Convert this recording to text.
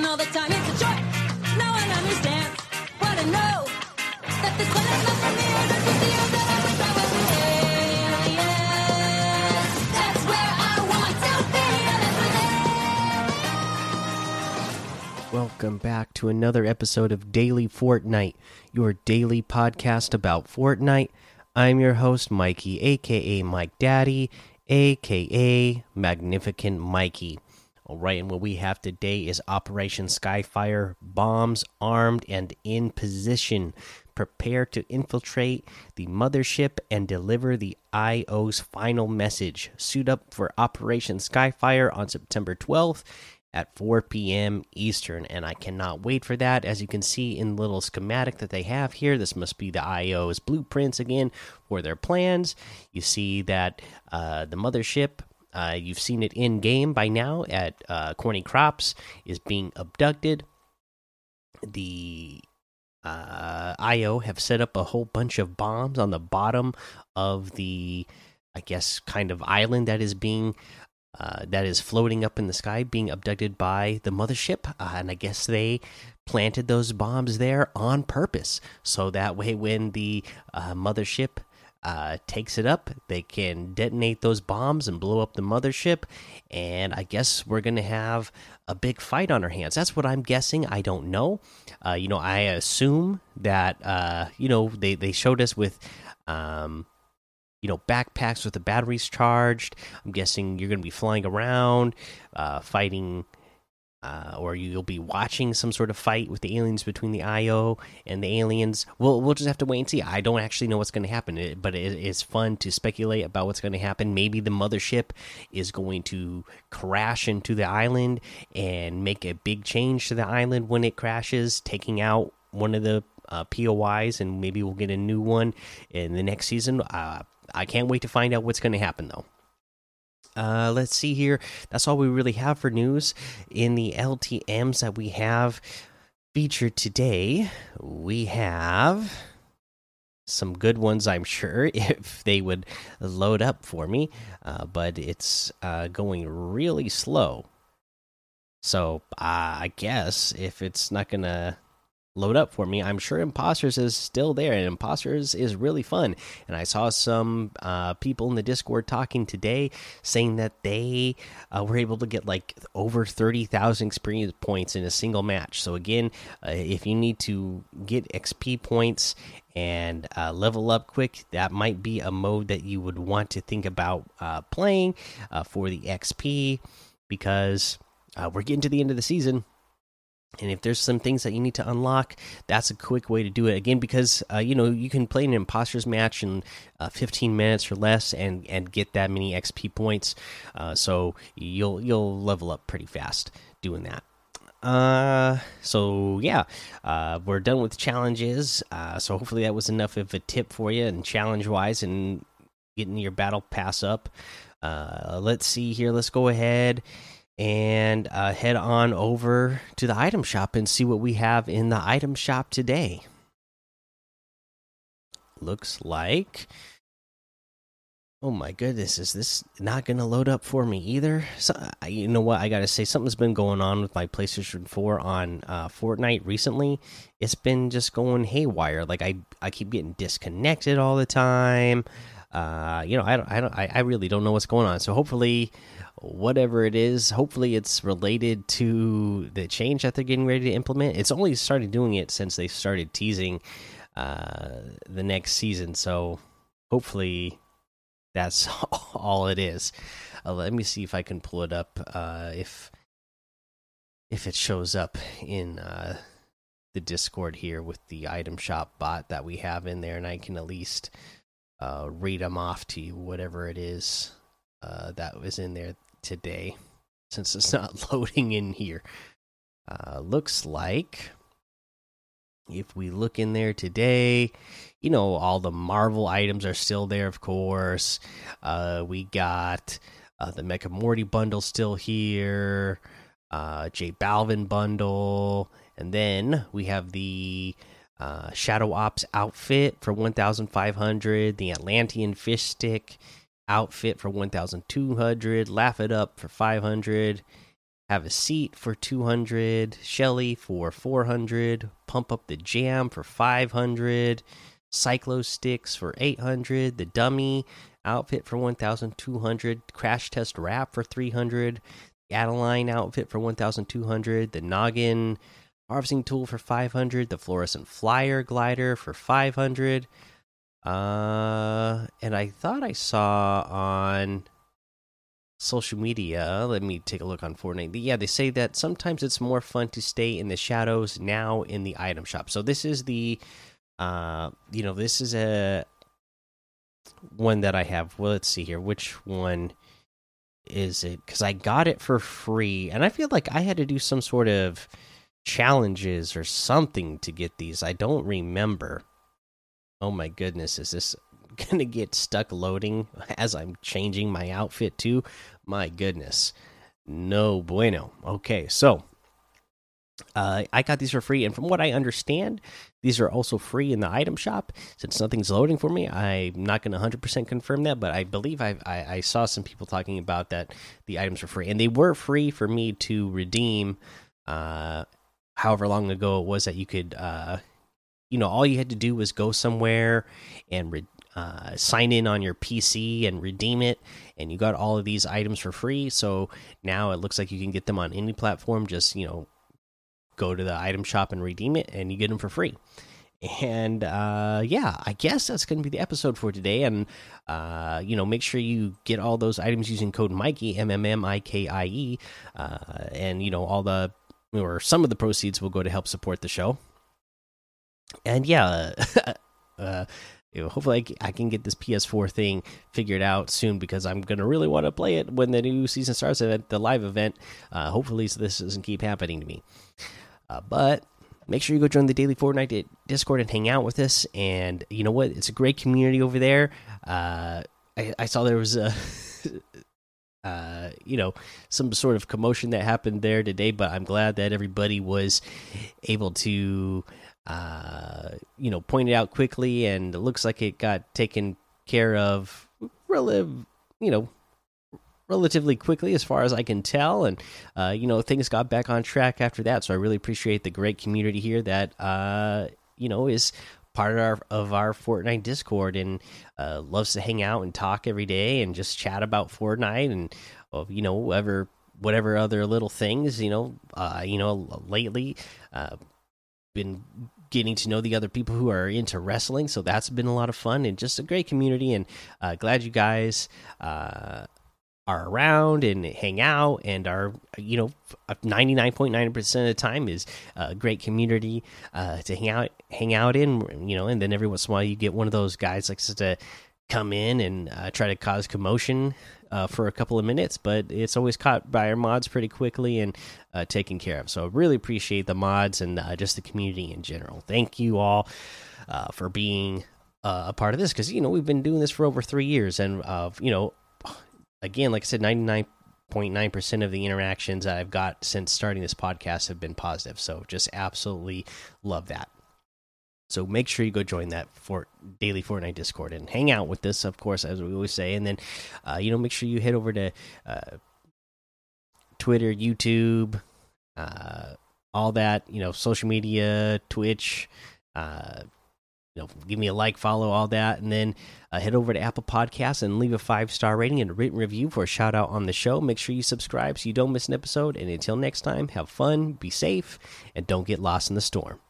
all the time. It's a what I know. That this one is not for me. The I. That's Welcome back to another episode of Daily Fortnite, your daily podcast about Fortnite. I'm your host, Mikey, aka Mike Daddy, aka Magnificent Mikey. All right, and what we have today is Operation Skyfire bombs armed and in position. Prepare to infiltrate the mothership and deliver the IO's final message. Suit up for Operation Skyfire on September 12th at 4 p.m. Eastern, and I cannot wait for that. As you can see in the little schematic that they have here, this must be the IO's blueprints again for their plans. You see that uh, the mothership, uh, you've seen it in game by now at uh, Corny Crops, is being abducted. The uh, IO have set up a whole bunch of bombs on the bottom of the, I guess, kind of island that is being uh, that is floating up in the sky, being abducted by the mothership. Uh, and I guess they planted those bombs there on purpose, so that way when the uh, mothership uh, takes it up, they can detonate those bombs and blow up the mothership. And I guess we're gonna have a big fight on our hands. That's what I'm guessing. I don't know. Uh, you know, I assume that uh, you know they they showed us with. Um, you know backpacks with the batteries charged i'm guessing you're going to be flying around uh, fighting uh, or you'll be watching some sort of fight with the aliens between the io and the aliens we'll, we'll just have to wait and see i don't actually know what's going to happen but it's fun to speculate about what's going to happen maybe the mothership is going to crash into the island and make a big change to the island when it crashes taking out one of the uh, POIs, and maybe we'll get a new one in the next season. Uh, I can't wait to find out what's going to happen, though. Uh, let's see here. That's all we really have for news in the LTMs that we have featured today. We have some good ones, I'm sure, if they would load up for me, uh, but it's uh, going really slow. So I guess if it's not gonna load up for me. I'm sure Impostors is still there, and Impostors is really fun. And I saw some uh, people in the Discord talking today saying that they uh, were able to get like over 30,000 experience points in a single match. So, again, uh, if you need to get XP points and uh, level up quick, that might be a mode that you would want to think about uh, playing uh, for the XP because we're getting to the end of the season and if there's some things that you need to unlock that's a quick way to do it. Again because uh, you know you can play an impostors match in uh, 15 minutes or less and and get that many xp points. Uh, so you'll you'll level up pretty fast doing that. Uh so yeah uh we're done with challenges. Uh so hopefully that was enough of a tip for you and challenge wise and getting your battle pass up. Uh let's see here. Let's go ahead and uh, head on over to the item shop and see what we have in the item shop today. Looks like. Oh my goodness, is this not going to load up for me either? So, you know what? I got to say, something's been going on with my PlayStation 4 on uh, Fortnite recently. It's been just going haywire. Like, I, I keep getting disconnected all the time. Uh, you know, I don't, I don't, I, I really don't know what's going on. So hopefully, whatever it is, hopefully it's related to the change that they're getting ready to implement. It's only started doing it since they started teasing uh, the next season. So hopefully, that's all it is. Uh, let me see if I can pull it up. Uh, if if it shows up in uh, the Discord here with the item shop bot that we have in there, and I can at least uh, read them off to you, whatever it is uh, that was in there today, since it's not loading in here. Uh, looks like if we look in there today, you know, all the Marvel items are still there, of course. Uh, we got uh, the Mecha Morty bundle still here, uh, J Balvin bundle, and then we have the uh, Shadow Ops outfit for 1,500, the Atlantean fish stick outfit for 1,200, Laugh It Up for 500, have a seat for 200, Shelly for 400, pump up the jam for 500, cyclo sticks for 800, the dummy outfit for 1200, crash test wrap for 300, the Adeline outfit for 1200, the noggin harvesting tool for 500, the fluorescent flyer glider for 500. Uh, and I thought I saw on social media. Let me take a look on Fortnite. Yeah, they say that sometimes it's more fun to stay in the shadows now in the item shop. So this is the, uh, you know, this is a one that I have. Well, let's see here. Which one is it? Because I got it for free, and I feel like I had to do some sort of challenges or something to get these. I don't remember. Oh my goodness, is this gonna get stuck loading as I'm changing my outfit too? My goodness. No bueno. Okay, so uh, I got these for free, and from what I understand, these are also free in the item shop. Since nothing's loading for me, I'm not going to 100% confirm that, but I believe I, I, I saw some people talking about that the items were free, and they were free for me to redeem. Uh, however long ago it was that you could, uh, you know, all you had to do was go somewhere and uh, sign in on your PC and redeem it, and you got all of these items for free. So now it looks like you can get them on any platform. Just you know, go to the item shop and redeem it, and you get them for free. And uh, yeah, I guess that's going to be the episode for today. And uh, you know, make sure you get all those items using code Mikey M M M I K I E, uh, and you know all the or some of the proceeds will go to help support the show. And yeah, uh, you know, hopefully I can get this PS4 thing figured out soon because I'm gonna really want to play it when the new season starts at the live event. Uh, hopefully, so this doesn't keep happening to me. Uh, but make sure you go join the daily Fortnite Discord and hang out with us. And you know what? It's a great community over there. Uh, I, I, saw there was a. Uh, you know, some sort of commotion that happened there today, but I'm glad that everybody was able to uh, you know, point it out quickly, and it looks like it got taken care of, relative, you know, relatively quickly as far as I can tell, and uh, you know, things got back on track after that. So I really appreciate the great community here that uh, you know is part of our of our Fortnite Discord and uh, loves to hang out and talk every day and just chat about Fortnite and you know whatever whatever other little things you know uh, you know lately uh, been getting to know the other people who are into wrestling. So that's been a lot of fun and just a great community. And uh, glad you guys uh, are around and hang out and are, you know, 99.9% of the time is a great community uh, to hang out, hang out in, you know, and then every once in a while you get one of those guys like to come in and uh, try to cause commotion uh, for a couple of minutes, but it's always caught by our mods pretty quickly and uh, taken care of. So I really appreciate the mods and uh, just the community in general. Thank you all uh, for being uh, a part of this because you know we've been doing this for over three years, and you know, again, like I said, ninety nine. 0.9% of the interactions I've got since starting this podcast have been positive. So just absolutely love that. So make sure you go join that for daily Fortnite Discord and hang out with us, of course, as we always say. And then, uh, you know, make sure you head over to uh, Twitter, YouTube, uh, all that, you know, social media, Twitch. You know, give me a like, follow all that, and then uh, head over to Apple Podcasts and leave a five star rating and a written review for a shout out on the show. Make sure you subscribe so you don't miss an episode. And until next time, have fun, be safe, and don't get lost in the storm.